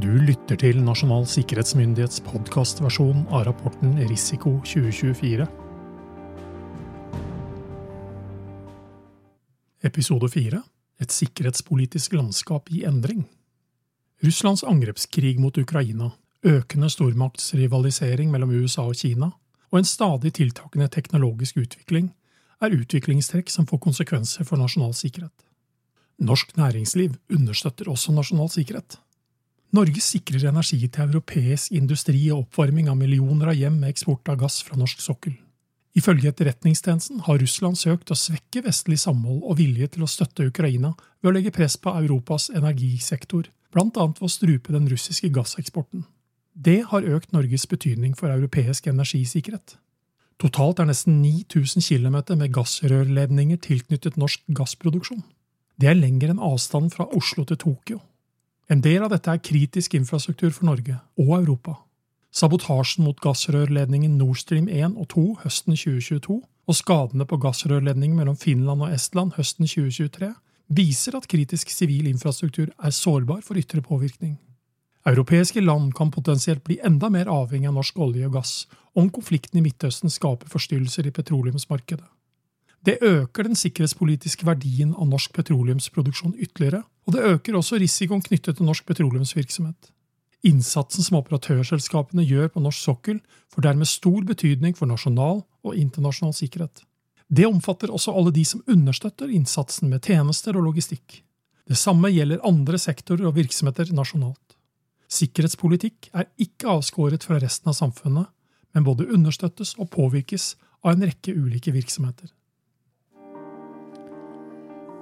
Du lytter til Nasjonal sikkerhetsmyndighets podkastversjon av rapporten Risiko 2024. Episode 4 Et sikkerhetspolitisk landskap i endring. Russlands angrepskrig mot Ukraina, økende stormaktsrivalisering mellom USA og Kina og en stadig tiltakende teknologisk utvikling er utviklingstrekk som får konsekvenser for nasjonal sikkerhet. Norsk næringsliv understøtter også nasjonal sikkerhet. Norge sikrer energi til europeisk industri og oppvarming av millioner av hjem med eksport av gass fra norsk sokkel. Ifølge Etterretningstjenesten har Russland søkt å svekke vestlig samhold og vilje til å støtte Ukraina ved å legge press på Europas energisektor, blant annet ved å strupe den russiske gasseksporten. Det har økt Norges betydning for europeisk energisikkerhet. Totalt er nesten 9000 km med gassrørledninger tilknyttet norsk gassproduksjon. Det er lenger enn avstanden fra Oslo til Tokyo. En del av dette er kritisk infrastruktur for Norge og Europa. Sabotasjen mot gassrørledningen Nord Stream 1 og 2 høsten 2022 og skadene på gassrørledningen mellom Finland og Estland høsten 2023 viser at kritisk sivil infrastruktur er sårbar for ytre påvirkning. Europeiske land kan potensielt bli enda mer avhengig av norsk olje og gass om konflikten i Midtøsten skaper forstyrrelser i petroleumsmarkedet. Det øker den sikkerhetspolitiske verdien av norsk petroleumsproduksjon ytterligere, og det øker også risikoen knyttet til norsk petroleumsvirksomhet. Innsatsen som operatørselskapene gjør på norsk sokkel, får dermed stor betydning for nasjonal og internasjonal sikkerhet. Det omfatter også alle de som understøtter innsatsen med tjenester og logistikk. Det samme gjelder andre sektorer og virksomheter nasjonalt. Sikkerhetspolitikk er ikke avskåret fra resten av samfunnet, men både understøttes og påvirkes av en rekke ulike virksomheter.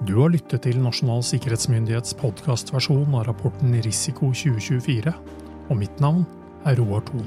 Du har lyttet til Nasjonal sikkerhetsmyndighets podkastversjon av rapporten Risiko 2024, og mitt navn er Roar Thon.